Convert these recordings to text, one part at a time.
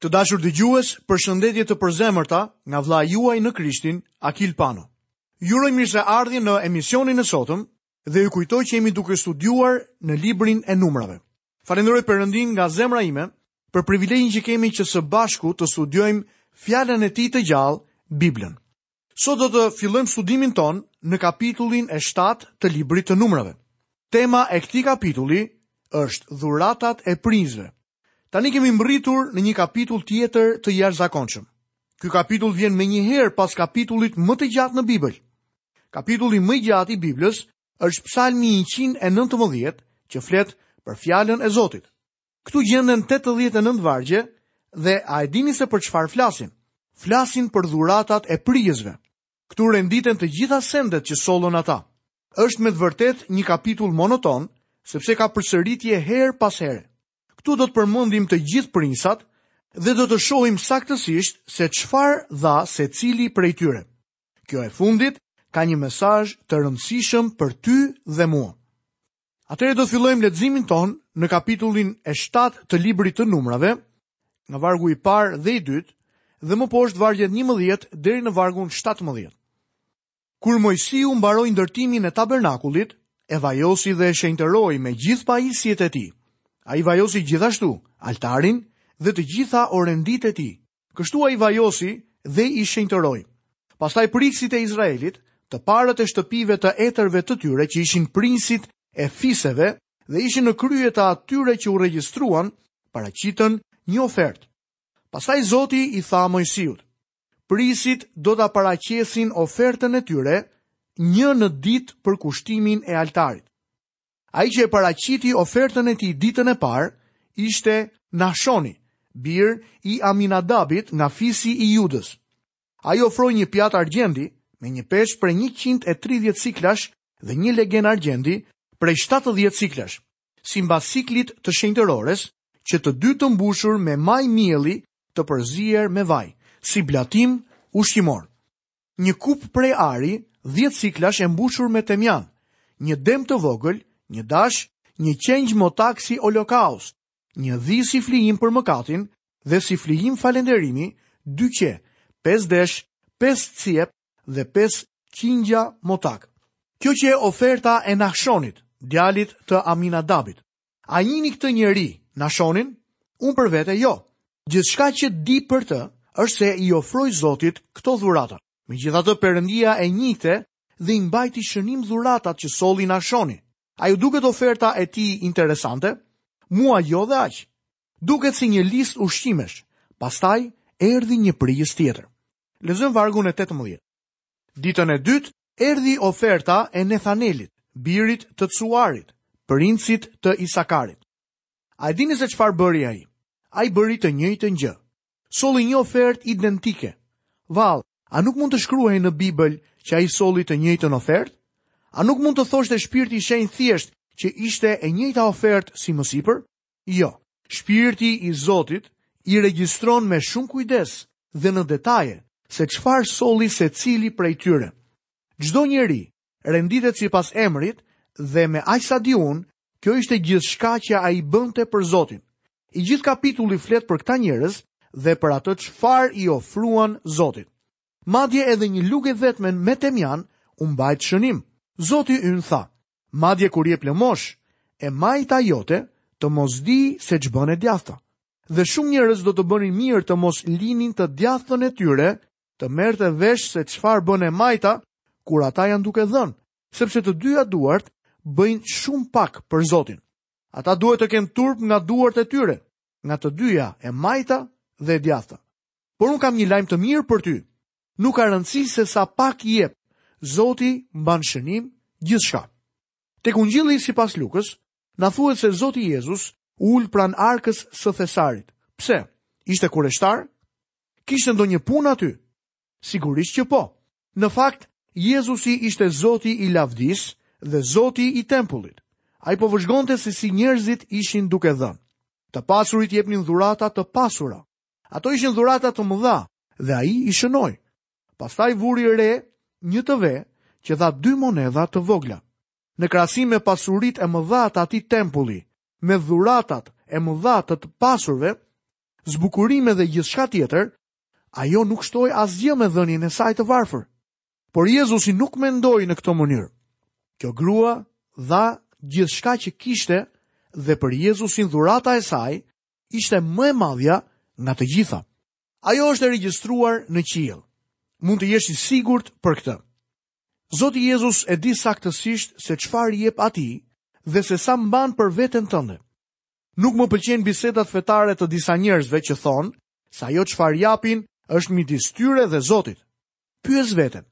Të dashur dëgjues, përshëndetje të përzemërta nga vëllai juaj në Krishtin, Akil Pano. Ju uroj mirëseardhje në emisionin e sotëm dhe ju kujtoj që jemi duke studiuar në librin e numrave. Falenderoj Perëndinë nga zemra ime për privilegjin që kemi që së bashku të studiojmë fjalën e tij të gjallë, Biblën. Sot do të fillojmë studimin tonë në kapitullin e 7 të librit të numrave. Tema e këtij kapitulli është dhuratat e prijësve. Tani kemi mbërritur në një kapitull tjetër të jashtëzakonshëm. Ky kapitull vjen menjëherë pas kapitullit më të gjatë në Bibël. Kapitulli më i gjatë i Biblës është psalmi 119 që flet për fjalën e Zotit. Këtu gjenden 89 vargje dhe a e dini se për çfarë flasin? Flasin për dhuratat e prijësve. Këtu renditen të gjitha sendet që sollën ata. Është me të vërtetë një kapitull monoton, sepse ka përsëritje herë pas here. Këtu do të përmendim të gjithë princat dhe do të shohim saktësisht se çfarë dha secili prej tyre. Kjo e fundit ka një mesazh të rëndësishëm për ty dhe mua. Atëherë do të fillojmë leximin tonë në kapitullin e 7 të librit të numrave, nga vargu i parë dhe i dytë, dhe më poshtë vargjet 11 deri në vargun 17. Kur Moisiu mbaroi ndërtimin e tabernakullit, e vajosi dhe e shenjtëroi me gjithë pajisjet e tij. Ai vajosi gjithashtu altarin dhe të gjitha orenditë e tij. Kështu ai i vajosi dhe i shenjtëroi. Pastaj prijësit e Izraelit, të parët e shtëpive të etërve të tyre që ishin prijësit e fiseve dhe ishin në krye të atyre që u regjistruan, paraqitën një ofertë. Pastaj Zoti i tha Moisiut, Prijësit do ta paraqesin ofertën e tyre një në ditë për kushtimin e altarit. Ai që e paraqiti ofertën e tij ditën e parë ishte Nahshoni, bir i Aminadabit nga fisi i Judës. Ai ofroi një pjatë argjendi me një peshë prej 130 siklash dhe një legen argjendi prej 70 siklash, simbas siklit të shenjtërores, që të dy të mbushur me majë mielli të përzier me vaj, si blatim ushqimor. Një kupë prej ari, dhjetë siklash e mbushur me temjan, një dem të vogël, një dash, një qengj motak si olokaust, një dhi si flijim për mëkatin dhe si flijim falenderimi, dy qe, pesë desh, pesë cjep dhe pesë qingja motakë. Kjo qe oferta e Nahshonit, djalit të Aminadabit, A e njihni këtë njeri, Nashonin? Unë për vete jo. Gjithçka që di për të është se i ofroi Zotit këto dhurata. Megjithatë Perëndia e njihte dhe i mbajti shënim dhuratat që solli Nashoni. A ju duket oferta e tij interesante? Mua jo dhe aq. Duket si një listë ushqimesh. Pastaj erdhi një prijës tjetër. Lexojmë vargun e 18. Ditën e dytë erdhi oferta e Nethanelit, birit të Cuarit, princit të Isakarit. A e dini se çfarë bëri ai? Ai bëri të njëjtën gjë. Solli një ofertë identike. Vallë, a nuk mund të shkruhej në Bibël që ai solli të njëjtën ofertë? A nuk mund të thoshte shpirti i shenjtë thjesht që ishte e njëjta ofertë si më sipër? Jo, shpirti i Zotit i regjistron me shumë kujdes dhe në detaje se çfarë solli secili prej tyre. Çdo njeri renditet sipas emrit dhe me aq sa di unë, kjo ishte gjithçka që ai bënte për Zotin. I gjithë kapitulli flet për këta njerëz dhe për atë çfarë i ofruan Zotit. Madje edhe një lugë e vetme me temjan u mbajt shënim. Zoti ynë tha: Madje kur jep lëmoshë, e majta jote të mos dijë se ç'bën e djathta. Dhe shumë njerëz do të bënin mirë të mos linin të djathtën e tyre të merrte vesh se çfarë bën e majta kur ata janë duke dhënë, sepse të dyja duart bëjnë shumë pak për Zotin. Ata duhet të kenë turp nga duart e tyre, nga të dyja e majta dhe e djathta. Por unë kam një lajm të mirë për ty. Nuk ka rëndësi se sa pak jep, Zoti mban shënim gjithçka. Tek Ungjilli sipas Lukës, na thuhet se Zoti Jezus u ul pranë arkës së thesarit. Pse? Ishte kureshtar? Kishte ndonjë punë aty? Sigurisht që po. Në fakt, Jezusi ishte Zoti i lavdisë dhe Zoti i tempullit. Ai po vëzhgonte se si njerëzit ishin duke dhënë. Të pasurit jepnin dhurata të pasura. Ato ishin dhurata të mëdha dhe ai i shënoi. Pastaj vuri re një të ve që dha dy monedha të vogla. Në krahasim me pasuritë e mëdha të atij tempulli, me dhuratat e mëdha të të pasurve, zbukurime dhe gjithçka tjetër, ajo nuk shtoi asgjë me dhënien e saj të varfër. Por Jezusi nuk mendoi në këtë mënyrë. Kjo grua dha gjithçka që kishte dhe për Jezusin dhurata e saj ishte më e madhja nga të gjitha. Ajo është e regjistruar në qiell. Mund të jesh i sigurt për këtë. Zoti Jezus e di saktësisht se çfarë i jep atij dhe se sa mban për veten tënde. Nuk më pëlqejnë bisedat fetare të disa njerëzve që thonë se ajo çfarë japin është midis tyre dhe Zotit. Pyes veten,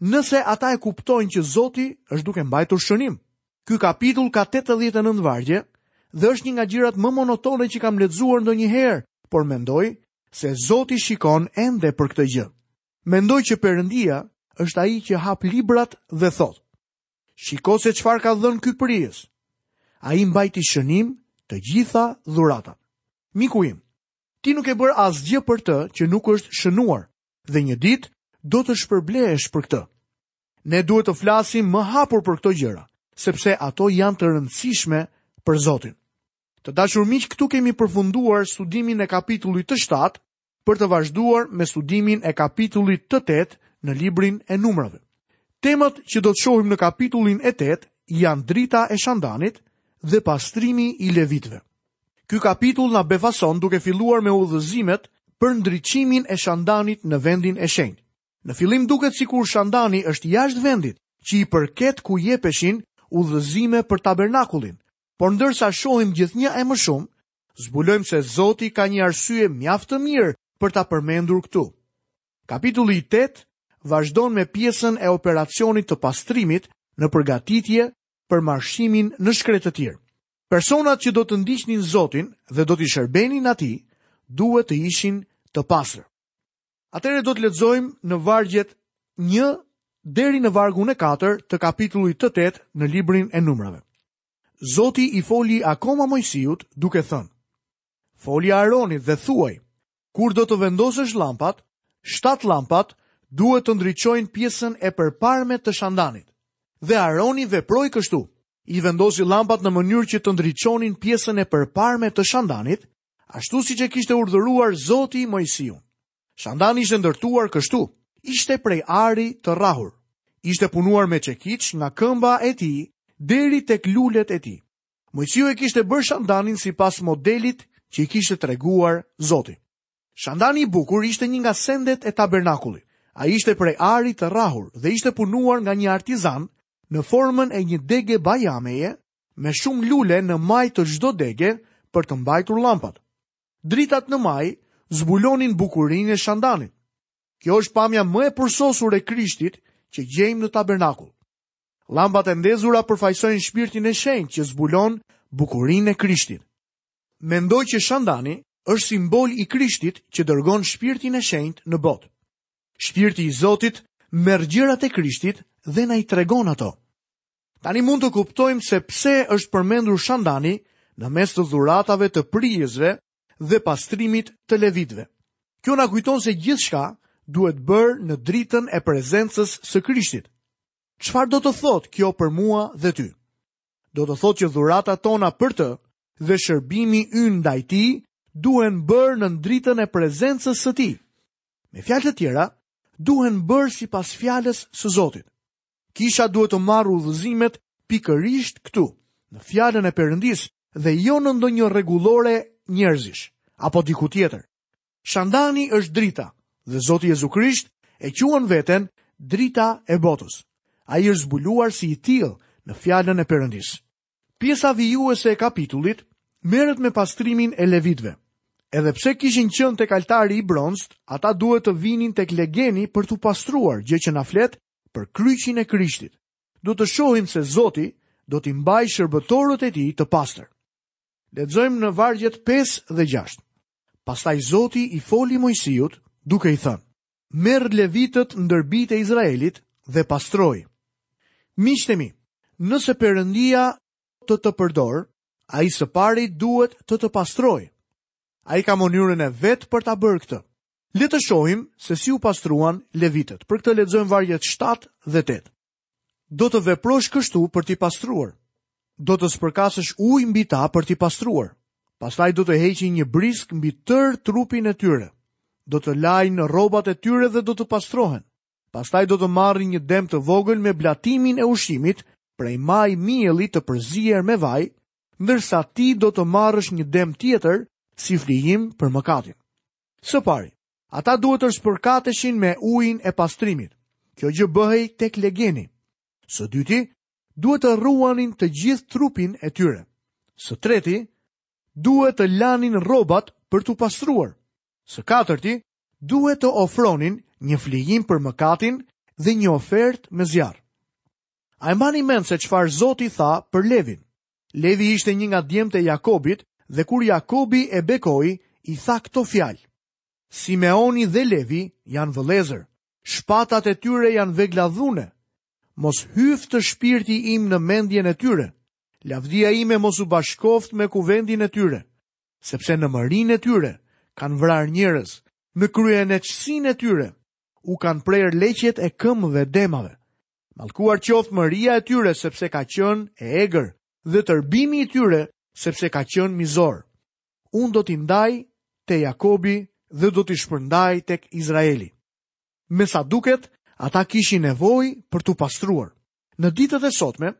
nëse ata e kuptojnë që Zoti është duke mbajtur shënim. Ky kapitull ka 89 vargje dhe është një nga gjërat më monotone që kam lexuar ndonjëherë, por mendoj se Zoti shikon ende për këtë gjë. Mendoj që Perëndia është ai që hap librat dhe thotë: Shiko se çfarë ka dhënë ky prijës. Ai mbajti shënim të gjitha dhuratat. Miku im, ti nuk ke bërë asgjë për të që nuk është shënuar, dhe një ditë do të shpërblehesh për këtë. Ne duhet të flasim më hapur për këto gjëra, sepse ato janë të rëndësishme për Zotin. Të dashur miq, këtu kemi përfunduar studimin e kapitullit të 7 për të vazhduar me studimin e kapitullit të 8 në librin e numrave. Temat që do të shohim në kapitullin e 8 janë drita e shandanit dhe pastrimi i levitëve. Ky kapitull na befason duke filluar me udhëzimet për ndriçimin e Shandanit në vendin e shenjtë. Në fillim duket sikur Shandani është jashtë vendit që i përket ku jepeshin udhëzime për tabernakullin, por ndërsa shohim gjithnjë e më shumë, zbulojmë se Zoti ka një arsye mjaft të mirë për ta përmendur këtu. Kapitulli i tetë vazhdon me pjesën e operacionit të pastrimit në përgatitje për marshimin në shkretëtirë. Personat që do të ndiqnin Zotin dhe do t'i shërbenin atij, duhet të ishin të pastër. Atëherë do të lexojmë në vargjet 1 deri në vargun e 4 të kapitullit të 8 në librin e Numrave. Zoti i foli akoma Moisiut duke thënë: Foli Aaronit dhe thuaj, Kur do të vendosësh llampat, shtatë llampat duhet të ndriçojnë pjesën e përparme të shandanit. Dhe Aaroni veproi kështu. I vendosi llampat në mënyrë që të ndriçonin pjesën e përparme të shandanit, ashtu siç e kishte urdhëruar Zoti Moisiun. Shandani ishte ndërtuar kështu, ishte prej ari të rrahur. Ishte punuar me çekiç nga këmba e tij deri tek lulet e tij. Moisiu e kishte bërë shandanin sipas modelit që i kishte treguar Zoti. Shandani i bukur ishte një nga sendet e tabernakullit. Ai ishte prej ari të rrahur dhe ishte punuar nga një artizan në formën e një dege bajameje me shumë lule në majë të çdo dege për të mbajtur llampat. Dritat në majë zbulonin bukurinë e shandanit. Kjo është pamja më e përsosur e Krishtit që gjejmë në tabernakull. Llambat e ndezura përfaqësojnë shpirtin e shenjtë që zbulon bukurinë e Krishtit. Mendoj që Shandani është simbol i Krishtit që dërgon shpirtin e shenjtë në botë. Shpirti i Zotit merr gjërat e Krishtit dhe na i tregon ato. Tani mund të kuptojmë se pse është përmendur Shandani në mes të dhuratave të prijësve dhe pastrimit të levitëve. Kjo na kujton se gjithçka duhet bërë në dritën e prezencës së Krishtit. Çfarë do të thotë kjo për mua dhe ty? Do të thotë që dhuratat tona për të dhe shërbimi ynë ndaj tij duhen bërë në dritën e prezencës së tij. Me fjalë të tjera, duhen bërë sipas fjalës së Zotit. Kisha duhet të marrë udhëzimet pikërisht këtu, në fjalën e Perëndisë dhe jo në ndonjë rregullore njerëzish apo diku tjetër. Shandani është drita dhe Zoti Jezu Krisht e quan veten drita e botës. Ai është zbuluar si i tillë në fjalën e Perëndisë. Pjesa vijuese e kapitullit merret me pastrimin e levitëve. Edhe pse kishin qenë tek altari i bronztë, ata duhet të vinin tek legeni për t'u pastruar, gjë që na flet për kryqin e Krishtit, do të shohim se Zoti do t'i mbajë shërbëtorët e tij të pastër. Lexojmë në vargjet 5 dhe 6. Pastaj Zoti i foli Moisiut duke i thënë: Merr levitët ndër bijtë e Izraelit dhe pastroji. Miqtë e mi, nëse Perëndia të të përdorë, ai së pari duhet të të pastrojë. Ai ka mënyrën e vet për ta bërë këtë. Le të shohim se si u pastruan levitët. Për këtë lexojmë vargjet 7 dhe 8. Do të veprosh kështu për t'i pastruar. Do të spërkasësh ujë mbi ta për t'i pastruar. Pastaj do të heqin një brisk mbi tërë trupin e tyre. Do të lajnë rrobat e tyre dhe do të pastrohen. Pastaj do të marrin një dem të vogël me blatimin e ushqimit prej majë mielli të përzier me vaj, ndërsa ti do të marrësh një dem tjetër si flijim për mëkatin. Së pari, ata duhet të spërkateshin me ujin e pastrimit. Kjo gjë bëhej tek legeni. Së dyti, duhet të rruanin të gjithë trupin e tyre. Së treti, duhet të lanin rrobat për t'u pastruar. Së katërti, duhet të ofronin një flijim për mëkatin dhe një ofertë me zjarr. A e mbani mend se çfarë Zoti tha për Levin? Levi ishte një nga djemtë e Jakobit dhe kur Jakobi e bekoi, i tha këto fjalë. Simeoni dhe Levi janë vëllezër, shpatat e tyre janë vegla dhune. Mos hyftë shpirti im në mendjen e tyre, lavdia ime mos u bashkoftë me kuvendin e tyre, sepse në mërinë e tyre kanë vrarë njerëz, në kryeneçësinë e tyre u kanë prerë leqet e këmbëve demave. Mallkuar qoftë mëria e tyre sepse ka qenë e egër dhe tërbimi i tyre sepse ka qenë mizor. Unë do t'i ndaj te Jakobi dhe do t'i shpërndaj tek Izraeli. Me sa duket, ata kishin nevojë për t'u pastruar. Në ditët e sotme,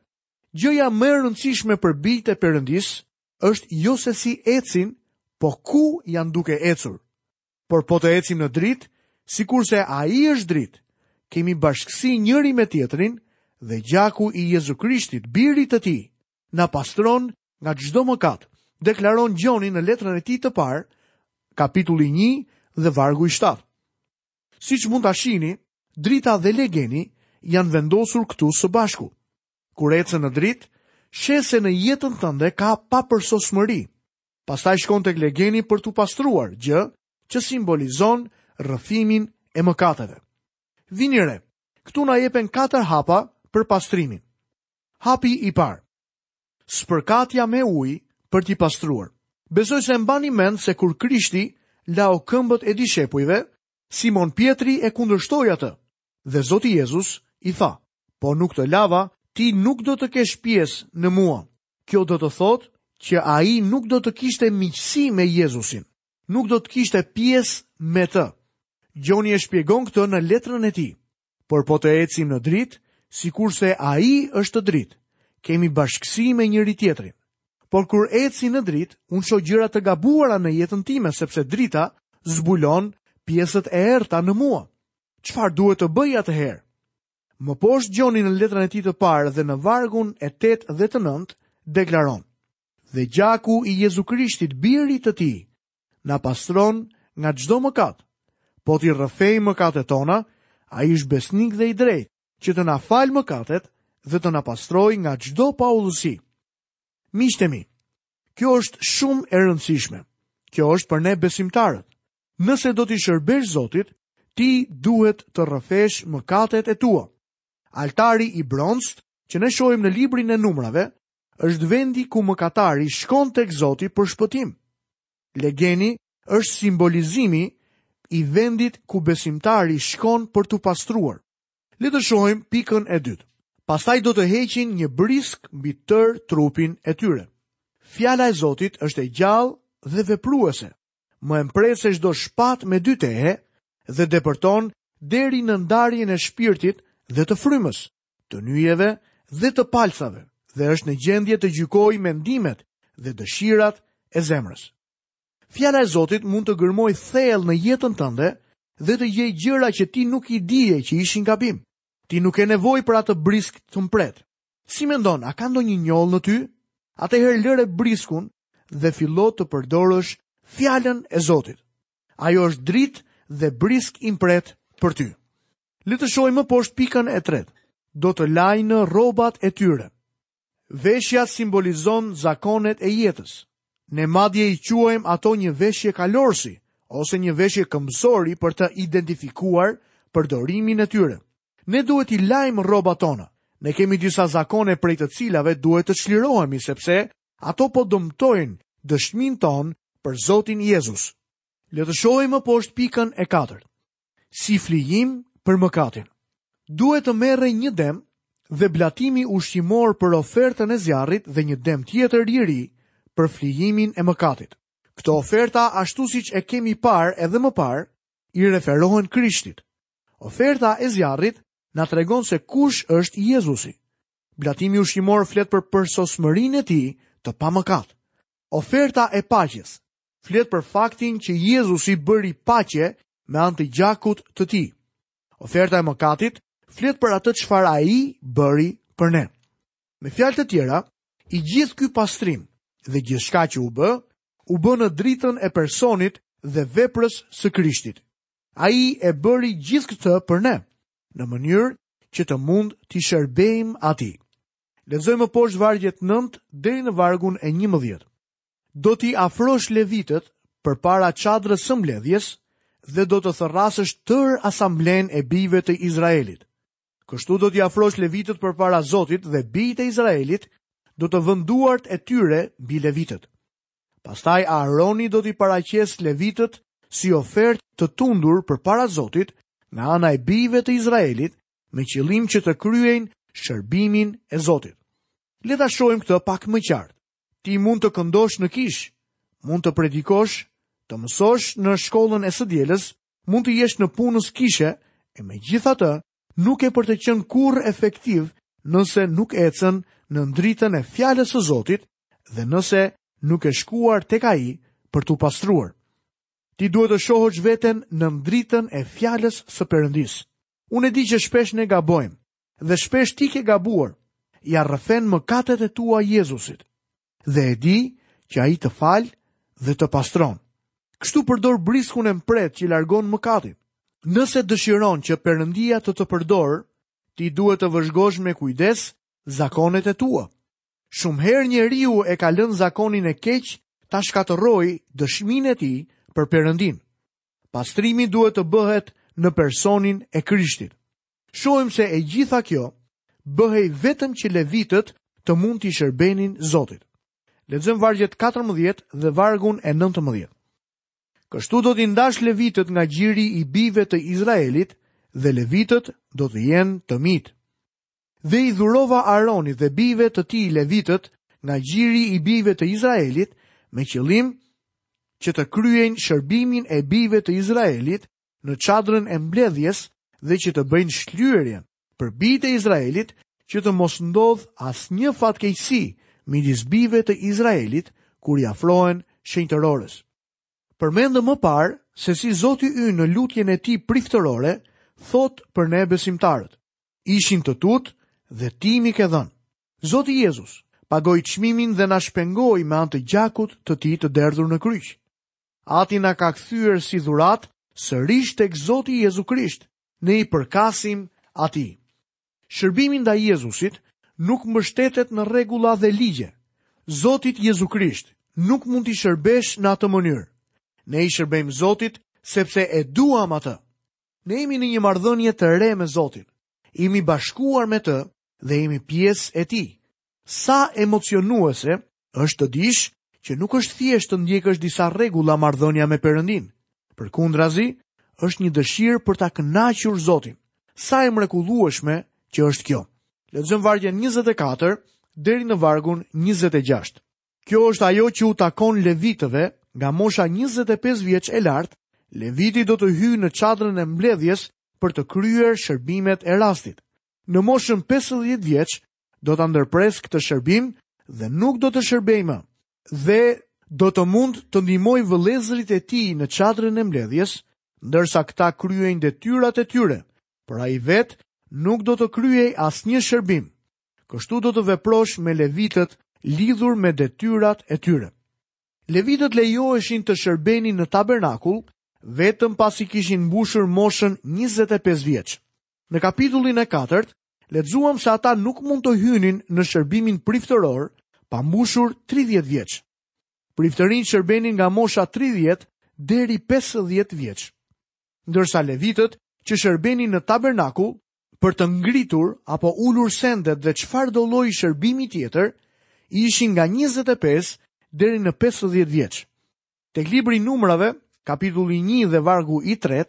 gjëja më e rëndësishme për bijtë e Perëndisë është jo se si ecin, po ku janë duke ecur. Por po të ecim në dritë, sikurse ai është dritë, kemi bashkësi njëri me tjetrin dhe gjaku i Jezu Krishtit, birit të tij, na pastron nga çdo mëkat, deklaron Gjoni në letrën e tij të parë, kapitulli 1 dhe vargu i 7. Siç mund ta shihni, drita dhe legeni janë vendosur këtu së bashku. Kur ecën në dritë, sheh se në jetën tënde ka papërsosmëri, Pastaj shkon tek legeni për t'u pastruar, gjë që simbolizon rrëfimin e mëkateve. Vini re, këtu na jepen katër hapa për pastrimin. Hapi i parë. Spërkatja me ujë për t'i pastruar. Besoj se mbani mend se kur Krishti lau këmbët e dishepujve, Simon Pjetri e kundërshtoi atë. Dhe Zoti Jezus i tha: "Po nuk të lava, ti nuk do të kesh pjesë në mua." Kjo do të thotë që ai nuk do të kishte miqësi me Jezusin, nuk do të kishte pjesë me të. Gjoni e shpjegon këtë në letrën e tij. Por po të ecim në dritë, sikurse ai është dritë, kemi bashkësi me njëri-tjetrin. Por kur eci në dritë, unë shoh gjëra të gabuara në jetën time sepse drita zbulon pjesët e errta në mua. Çfarë duhet të bëj atëherë? Më poshtë Gjoni në letrën e tij të parë dhe në vargun e 8 dhe të 9 deklaron: Dhe gjaku i Jezu Krishtit, birit të tij, na pastron nga çdo mëkat. Po t'i rrëfejmë mëkatet tona, ai është besnik dhe i drejtë që të na falë mëkatet dhe të na pastrojë nga çdo paudhësi. Miqtë e mi, kjo është shumë e rëndësishme. Kjo është për ne besimtarët. Nëse do t'i shërbesh Zotit, ti duhet të rrëfesh mëkatet e tua. Altari i bronztë që ne shohim në librin e Numrave është vendi ku mëkatari shkon tek Zoti për shpëtim. Legeni është simbolizimi i vendit ku besimtari shkon për t'u pastruar. Le të shohim pikën e dytë. Pastaj do të heqin një brisk mbi tërë trupin e tyre. Fjala e Zotit është e gjallë dhe vepruese. Më e mprehtë se çdo shpatë me dy tehe dhe depërton deri në ndarjen e shpirtit dhe të frymës, të nyjeve dhe të palcave dhe është në gjendje të gjykojë mendimet dhe dëshirat e zemrës. Fjala e Zotit mund të gërmojë thellë në jetën tënde dhe të gjejë gjëra që ti nuk i dije që ishin gabim. Ti nuk ke nevojë për atë brisk të mprehtë. Si mendon, a ka ndonjë njollë në ty? Atëherë lëre briskun dhe fillo të përdorësh fjalën e Zotit. Ajo është dritë dhe brisk i mprehtë për ty. Le të shohim më poshtë pikën e tretë. Do të lajnë rrobat e tyre. Veshja simbolizon zakonet e jetës. Ne madje i quajmë ato një veshje kalorësi ose një veshje këmbësori për të identifikuar përdorimin e tyre. Ne duhet t'i lajmë rrobat tona. Ne kemi disa zakone prej të cilave duhet të çlirohemi sepse ato po dëmtojnë dëshminë tonë për Zotin Jezus. Le të shohim më poshtë pikën e katërt. Si flijim për mëkatin. Duhet të merrej një dem dhe blatimi ushqimor për ofertën e zjarrit dhe një dem tjetër i ri për flijimin e mëkatit. Këto oferta ashtu siç e kemi parë edhe më parë i referohen Krishtit. Oferta e zjarrit na tregon se kush është Jezusi. Blatimi ushqimor flet për përsosmërinë e tij të pamëkat. Oferta e paqes flet për faktin që Jezusi bëri paqe me anë të gjakut të tij. Oferta e mëkatit flet për atë çfarë ai bëri për ne. Me fjalë të tjera, i gjithë ky pastrim dhe gjithçka që u bë, u bë në dritën e personit dhe veprës së Krishtit. Ai e bëri gjithë këtë për ne, në mënyrë që të mund t'i shërbejmë atij. Lexojmë më poshtë vargjet 9 deri në vargun e 11. Do t'i afrosh levitët përpara çadrës së mbledhjes dhe do të thërrasësh tërë asamblenë e bijve të Izraelit. Kështu do t'i afrosh levitët përpara Zotit dhe bijtë e Izraelit do të vënë duart e tyre mbi levitët. Pastaj Aaroni do t'i paraqesë levitët si ofertë të tundur përpara Zotit nga ana e bijve të Izraelit me qëllim që të kryejnë shërbimin e Zotit. Le ta shohim këtë pak më qartë. Ti mund të këndosh në kishë, mund të predikosh, të mësosh në shkollën e së dielës, mund të jesh nëpunës kishe, e megjithatë, nuk ke për të qenë kurrë efektiv nëse nuk ecën në dritën e fjalës së Zotit dhe nëse nuk ke shkuar tek ai për t'u pastruar. Ti duhet të shohësh veten në dritën e fjalës së Perëndisë. Unë e di që shpesh ne gabojmë dhe shpesh ti ke gabuar. Ia rrëfen mëkatet e tua Jezusit. dhe e di që ai të fal dhe të pastron. Kështu përdor briskun e mprehtë që largon mëkatin. Nëse dëshiron që Perëndia të të përdorë, ti duhet të vëzhgosh me kujdes zakonet e tua. Shumë herë njeriu e ka lënë zakonin e keq ta shkatërrojë dëshminë e tij për Perëndinë. Pastrimi duhet të bëhet në personin e Krishtit. shohim se e gjitha kjo bëhej vetëm që levitët të mund t'i shërbenin Zotit. Lexojmë vargjet 14 dhe vargun e 19. Kështu do t'i ndash levitët nga gjiri i bijve të Izraelit dhe levitët do të jenë të mitë. Dhe i dhurova Aronit dhe bijve të tij levitët nga gjiri i bijve të Izraelit me qëllim që të kryejnë shërbimin e bijve të Izraelit në çadrën e mbledhjes dhe që të bëjnë shlyerjen për bijtë e Izraelit që të mos ndodhë asnjë fatkeqësi midis bijve të Izraelit kur i afrohen shenjtërores. Përmendëm më parë se si Zoti ynë në lutjen e tij priftërore thotë për ne besimtarët: Ishin të tutë dhe ti m'i ke dhënë. Zoti Jezus pagoi çmimin dhe na shpengoi me anë të gjakut të tij të derdhur në kryq. Ati na ka kthyer si dhuratë sërish tek Zoti Jezu Krisht. Ne i përkasim Atij. Shërbimi ndaj Jezusit nuk mbështetet në rregulla dhe ligje. Zotit Jezu Krisht nuk mund t'i shërbesh në atë mënyrë. Ne i shërbejmë Zotit sepse e duam atë. Ne jemi në një marrëdhënie të re me Zotin. Jemi bashkuar me të dhe jemi pjesë e tij. Sa emocionuese është të dish që nuk është thjesht të ndjekësh disa rregulla marrëdhënia me Perëndinë. Përkundrazi, është një dëshirë për ta kënaqur Zotin. Sa e mrekullueshme që është kjo. Lexojmë vargun 24 deri në vargun 26. Kjo është ajo që u takon levitëve nga mosha 25 vjeç e lart, leviti do të hyjë në çadrën e mbledhjes për të kryer shërbimet e rastit. Në moshën 50 vjeç, do ta ndërpresë këtë shërbim dhe nuk do të shërbejë më. Dhe do të mund të ndihmojë vëllezërit e tij në çadrën e mbledhjes, ndërsa këta kryejnë detyrat e tyre, por ai vetë nuk do të kryejë asnjë shërbim. Kështu do të veprosh me levitët lidhur me detyrat e tyre. Levitët lejoheshin të shërbenin në tabernakull vetëm pasi kishin mbushur moshën 25 vjeç. Në kapitullin e 4 lexuam se ata nuk mund të hynin në shërbimin priftëror pa mbushur 30 vjeç. Priftërinjtë shërbenin nga mosha 30 deri 50 vjeç. Ndërsa levitët që shërbenin në tabernakull për të ngritur apo ulur sendet dhe çfarëdo lloji shërbimi tjetër, ishin nga 25 deri në 50 vjeç. Tek libri i numrave, kapitulli 1 dhe vargu i 3,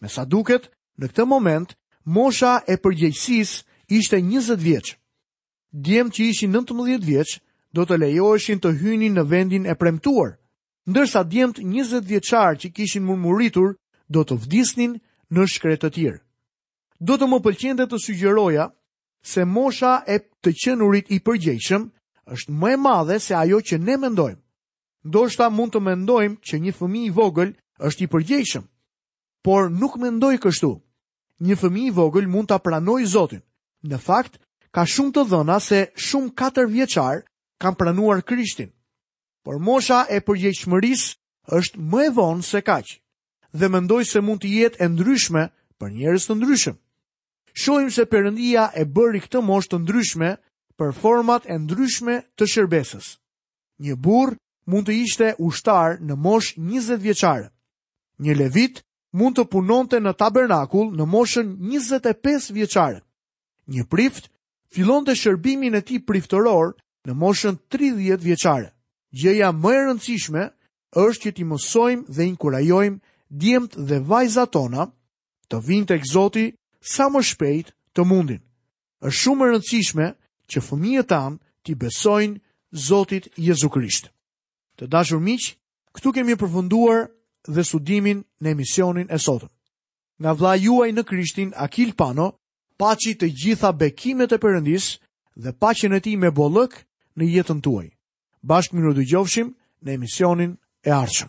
Me sa duket, në këtë moment, mosha e përgjegjësisë ishte 20 vjeç. Djemtë që ishin 19 vjeç, do të lejoheshin të hynin në vendin e premtuar, ndërsa djemtë 20 vjeçarë që kishin murmuritur do të vdisnin në shkretëtirë. Do të më pëlqente të sugjeroja se mosha e të qenurit i përgjegjshëm është më e madhe se ajo që ne mendojmë. Ndoshta mund të mendojmë që një fëmijë i vogël është i përgjegjshëm, por nuk mendoj kështu. Një fëmijë i vogël mund ta pranojë Zotin. Në fakt, ka shumë të dhëna se shumë katërvjeçarë kanë pranuar Krishtin. Por mosha e përgjegjshmërisë është më e vonë se kaq dhe mendoj se mund të jetë e ndryshme për njerëz të ndryshëm. Shohim se Perëndia e bëri këtë moshë të ndryshme për format e ndryshme të shërbesës. Një burrë mund të ishte ushtar në moshë 20 vjeçare. Një levit mund të punonte në tabernakull në moshën 25 vjeçare. Një prift fillonte shërbimin e tij priftëror në moshën 30 vjeçare. Gjëja më e rëndësishme është që t'i mësojmë dhe inkurajojmë djemtë dhe vajzat tona të vijnë tek Zoti sa më shpejt të munden. Është shumë e rëndësishme që fëmijët tanë t'i besojnë Zotit Jezu Krisht. Të dashur miq, këtu kemi përfunduar dhe studimin në emisionin e sotëm. Nga vëllai juaj në Krishtin Akil Pano, paçi të gjitha bekimet e Perëndisë dhe paqen e tij me bollëk në jetën tuaj. Bashkë mirudëgjofshim në emisionin e ardhshëm.